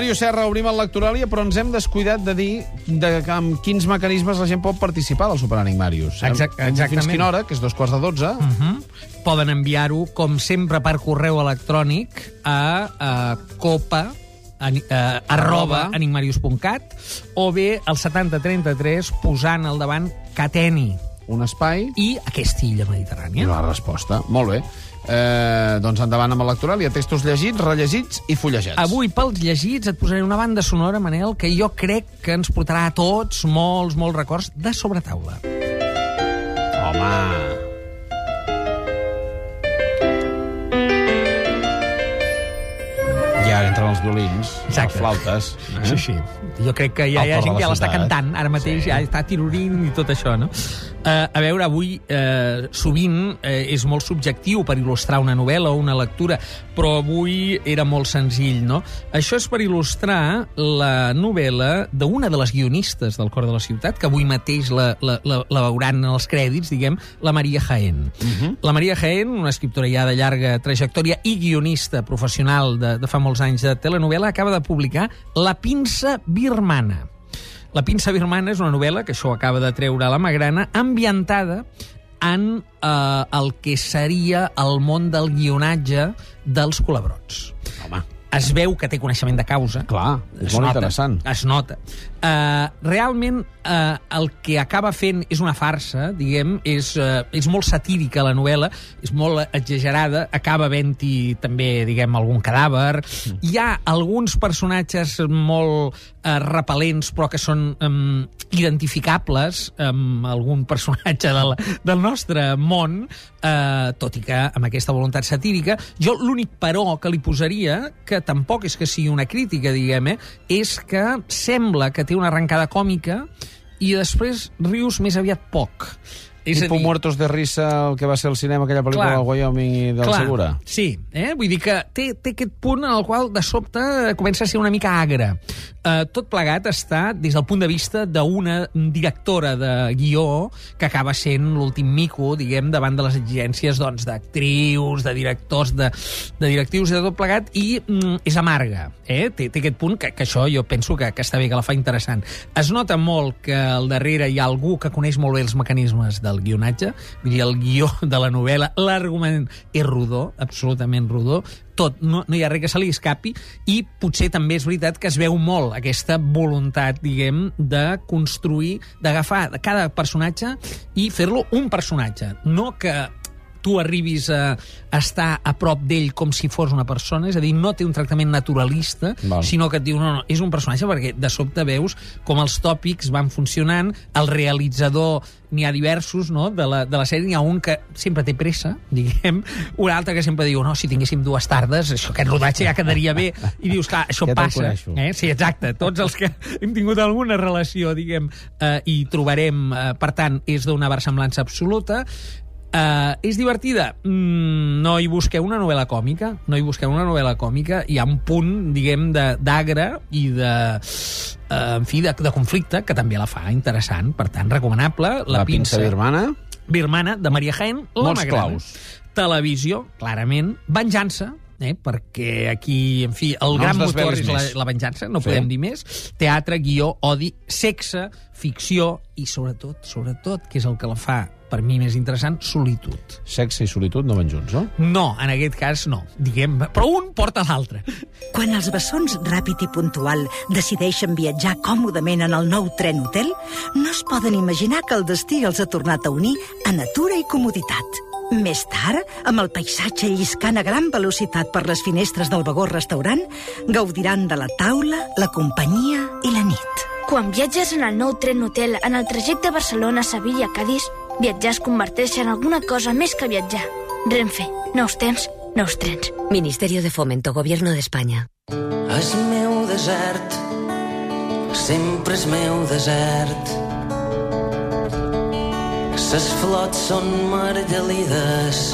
Mario Serra, obrim el Lectoràlia, però ens hem descuidat de dir de que amb quins mecanismes la gent pot participar del Superànic Màrius. Exact- Fins exactament. quina hora, que és dos quarts de dotze. Uh -huh. Poden enviar-ho, com sempre, per correu electrònic a, a copa eh, arroba Arroba. enigmarius.cat o bé al 7033 posant al davant Cateni Un espai i aquesta illa mediterrània. la resposta. Molt bé. Eh, doncs endavant amb el Lectoràlia. Textos llegits, rellegits i fullejats. Avui, pels llegits, et posaré una banda sonora, Manel, que jo crec que ens portarà a tots molts, molts records de sobretaula. Home... Ara entren els violins, Exacte. les flautes... Eh? Sí, sí. Jo crec que ja hi ha gent que ja l'està cantant, ara mateix Sí. ja està tirorint i tot això, no? Uh, a veure, avui uh, sovint uh, és molt subjectiu per il·lustrar una novel·la o una lectura, però avui era molt senzill, no? Això és per il·lustrar la novel·la d'una de les guionistes del Cor de la Ciutat, que avui mateix la, la, la, la veuran en els crèdits, diguem, la Maria Jaén. Uh -huh. La Maria Jaén, una escriptora ja de llarga trajectòria i guionista professional de, de fa molts anys de telenovela, acaba de publicar La pinça birmana. La pinça birmana és una novel·la, que això acaba de treure a la Magrana, ambientada en eh, el que seria el món del guionatge dels colabrots. Home, Es veu que té coneixement de causa. clar, és Es molt nota, interessant. Es nota. Uh, realment, uh, el que acaba fent és una farsa, diguem, és, uh, és molt satírica la novel·la, és molt exagerada, acaba havent-hi també, diguem, algun cadàver. Mm. Hi ha alguns personatges molt uh, repel·lents, però que són um, identificables amb algun personatge del, del nostre món, uh, tot i que amb aquesta voluntat satírica. Jo l'únic però que li posaria, que tampoc és que sigui una crítica, diguem, eh, és que sembla que té una arrencada còmica i després rius més aviat poc. És Tipo Muertos de Risa, el que va ser el cinema, aquella pel·lícula Clar. del Wyoming i del Clar, Segura. Sí, eh? vull dir que té, té aquest punt en el qual de sobte comença a ser una mica agre. Uh, tot plegat està des del punt de vista d'una directora de guió que acaba sent l'últim mico, diguem, davant de les exigències doncs, d'actrius, de directors, de, de directius i de tot plegat, i mm, és amarga. Eh? Té, té aquest punt que, que això jo penso que, que està bé, que la fa interessant. Es nota molt que al darrere hi ha algú que coneix molt bé els mecanismes del guionatge, vull dir, el guió de la novel·la, l'argument és rodó, absolutament rodó, tot, no, no hi ha res que se li escapi, i potser també és veritat que es veu molt aquesta voluntat, diguem, de construir, d'agafar cada personatge i fer-lo un personatge. No que tu arribis a estar a prop d'ell com si fos una persona, és a dir, no té un tractament naturalista, Val. sinó que et diu, no, no, és un personatge perquè de sobte veus com els tòpics van funcionant, el realitzador n'hi ha diversos, no?, de la, de la sèrie, n'hi ha un que sempre té pressa, diguem, un altre que sempre diu, no, si tinguéssim dues tardes, això, aquest rodatge ja quedaria bé, i dius, clar, això Ja passa. Eh? Sí, exacte, tots els que hem tingut alguna relació, diguem, eh, i trobarem, eh, per tant, és d'una versemblança absoluta, Uh, és divertida? Mm, no hi busqueu una novel·la còmica. No hi busqueu una novel·la còmica. Hi ha un punt, diguem, d'agre i de... Uh, en fi, de, de conflicte, que també la fa interessant. Per tant, recomanable. La, pinça birmana. birmana de Maria Jaén, la Molts claus. Televisió, clarament. Venjança, eh? perquè aquí, en fi, el No gran motor és la, la venjança, no Sí. podem dir més. Teatre, guió, odi, sexe, ficció i, sobretot, sobretot, que és el que la fa per mi més interessant, solitud. Sexe i solitud no van junts, no? No, en aquest cas no, diguem, però un porta l'altre. Quan els bessons Ràpid i Puntual decideixen viatjar còmodament en el nou tren hotel, no es poden imaginar que el destí els ha tornat a unir a natura i comoditat. Més tard, amb el paisatge lliscant a gran velocitat per les finestres del vagó restaurant, gaudiran de la taula, la companyia i la nit. Quan viatges en el nou tren hotel en el trajecte Barcelona-Sevilla-Cadis, viatjar es converteix en alguna cosa més que viatjar. Renfe, nous temps, nous trens. Ministerio de Fomento, Gobierno de España. És meu desert, sempre és meu desert. Ses flots són margelides.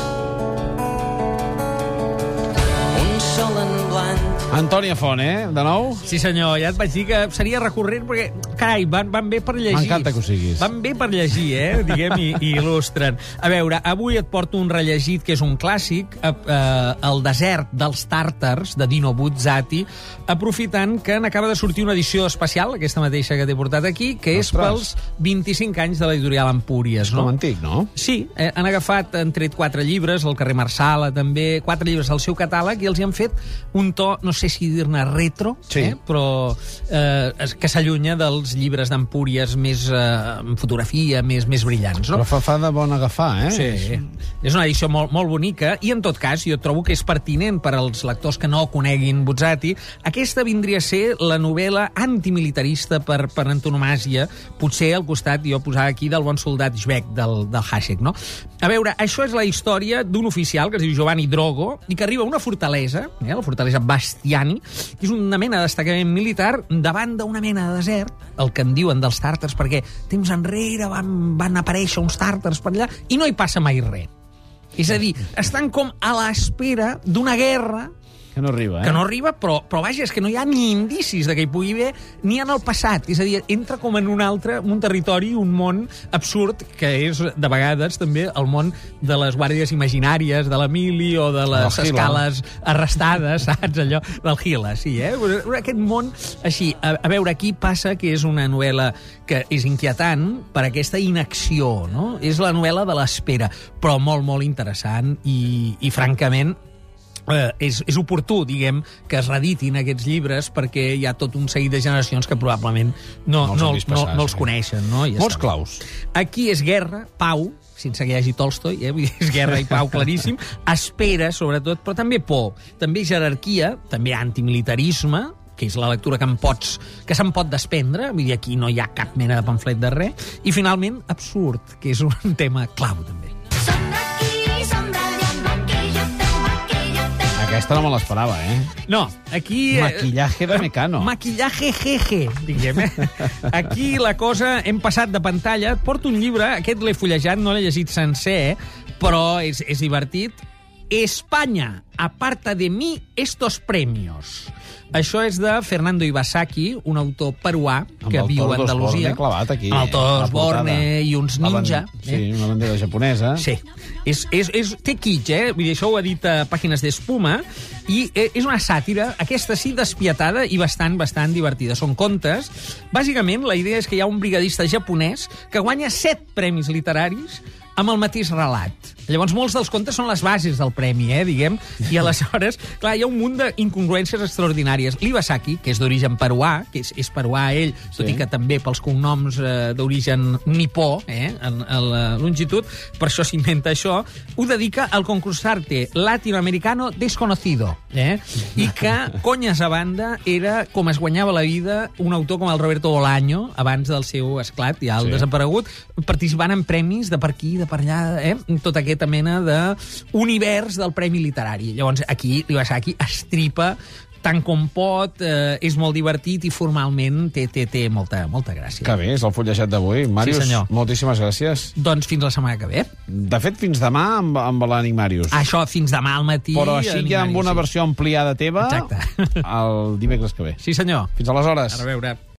Un sol en blanc Antònia Font, eh? De nou? Sí, senyor, ja et vaig dir que seria recurrent perquè, carai, van, van bé per llegir. M'encanta que ho siguis. Van bé per llegir, eh? Diguem, i, i il·lustren. A veure, avui et porto un rellegit que és un clàssic, eh, El desert dels tàrtars, de Dino Buzzati, aprofitant que n'acaba de sortir una edició especial, aquesta mateixa que t'he portat aquí, que és Ostres. pels 25 anys de l'editorial Empúries. Com No? antic, no? Sí, eh, han agafat, han tret quatre llibres, el carrer Marsala també, quatre llibres al seu catàleg, i els hi han fet un to, no sé si dir-ne retro, Sí. eh, però eh, es- que s'allunya dels llibres d'Empúries més eh, amb fotografia, més, més brillants. No? Però fa, fa de bon agafar, eh? Sí, és una edició molt, molt bonica i, en tot cas, jo trobo que és pertinent per als lectors que no coneguin Buzzati. Aquesta vindria a ser la novel·la antimilitarista per, per antonomàsia, potser al costat, jo posava aquí, del bon soldat Jbeck, del, del Hasek, no? A veure, això és la història d'un oficial que es diu Giovanni Drogo i que arriba a una fortalesa, eh, la fortalesa Bastiani, que és una mena de destacament militar davant d'una mena de desert, el que en diuen dels tàrtars, perquè temps enrere van, van aparèixer uns tàrtars per allà i no hi passa mai res. És a dir, estan com a l'espera d'una guerra Que no arriba, eh? que no arriba, però, però vaja, és que no hi ha ni indicis de que hi pugui haver ni en el passat. És a dir, entra com en un altre, un territori, un món absurd, que és, de vegades, també el món de les guàrdies imaginàries, de la mili o de les Del escales arrestades, saps, allò, del Gila, sí, eh? Aquest món, així, a, a veure, aquí passa que és una novel·la que és inquietant per aquesta inacció, no? És la novel·la de l'espera, però molt, molt interessant i, i francament, eh, és, és oportú, diguem, que es reeditin aquests llibres perquè hi ha tot un seguit de generacions que probablement no, No els no, han no, no, passar, no els sí. coneixen. No? I ja Molts està. claus. Aquí és guerra, pau, sense que hi hagi Tolstoi, eh? És guerra i pau claríssim, espera, sobretot, però també por, també jerarquia, també antimilitarisme, que és la lectura que, pots, que se'n pot desprendre, vull dir, aquí no hi ha cap mena de pamflet de res, i finalment, absurd, que és un tema clau, també. Aquesta no me l'esperava, eh? No, aquí... eh, Maquillaje de Mecano. Maquillaje jeje, diguem, eh? Aquí la cosa... Hem passat de pantalla. Porto un llibre, aquest l'he fullejat, no l'he llegit sencer, però és, és divertit. España, aparta de mi estos premios. Això és de Fernando Ibasaki, un autor peruà que el viu a Andalusia. Borne clavat aquí. Amb el portada. Borne i uns ban- ninja. Sí, eh? una bandera japonesa. Sí. És, és, és, té kitsch, eh? Vull dir, això ho ha dit a Pàgines d'Espuma, i eh, és una sàtira, aquesta sí, despietada i bastant, bastant divertida. Són contes. Bàsicament, la idea és que hi ha un brigadista japonès que guanya set premis literaris amb el mateix relat. Llavors, molts dels contes són les bases del premi, eh, diguem, i aleshores, clar, hi ha un munt d'incongruències extraordinàries. L'Ibasaki, que és d'origen peruà, que és, és peruà ell, tot Sí. i que també pels cognoms eh, d'origen nipó, eh, en, en la longitud, per això s'inventa això, ho dedica al concursarte latinoamericano desconocido, eh? i que, conyes a banda, era com es guanyava la vida un autor com el Roberto Bolaño, abans del seu esclat, ja el sí. desaparegut, participant en premis de per aquí, de per allà, eh? tota aquesta mena d'univers del Premi Literari. Llavors, aquí l'Iwasaki estripa tant com pot, eh, és molt divertit i formalment té, té, té molta, molta gràcia. Que bé, és el fullejat d'avui. Màrius, senyor. moltíssimes gràcies. Doncs fins la setmana que ve. De fet, fins demà amb, amb l'Ànic Màrius. Això fins demà al matí. Però així ja amb una sí. versió ampliada teva Exacte. el dimecres que ve. Sí, senyor. Fins aleshores. A reveure.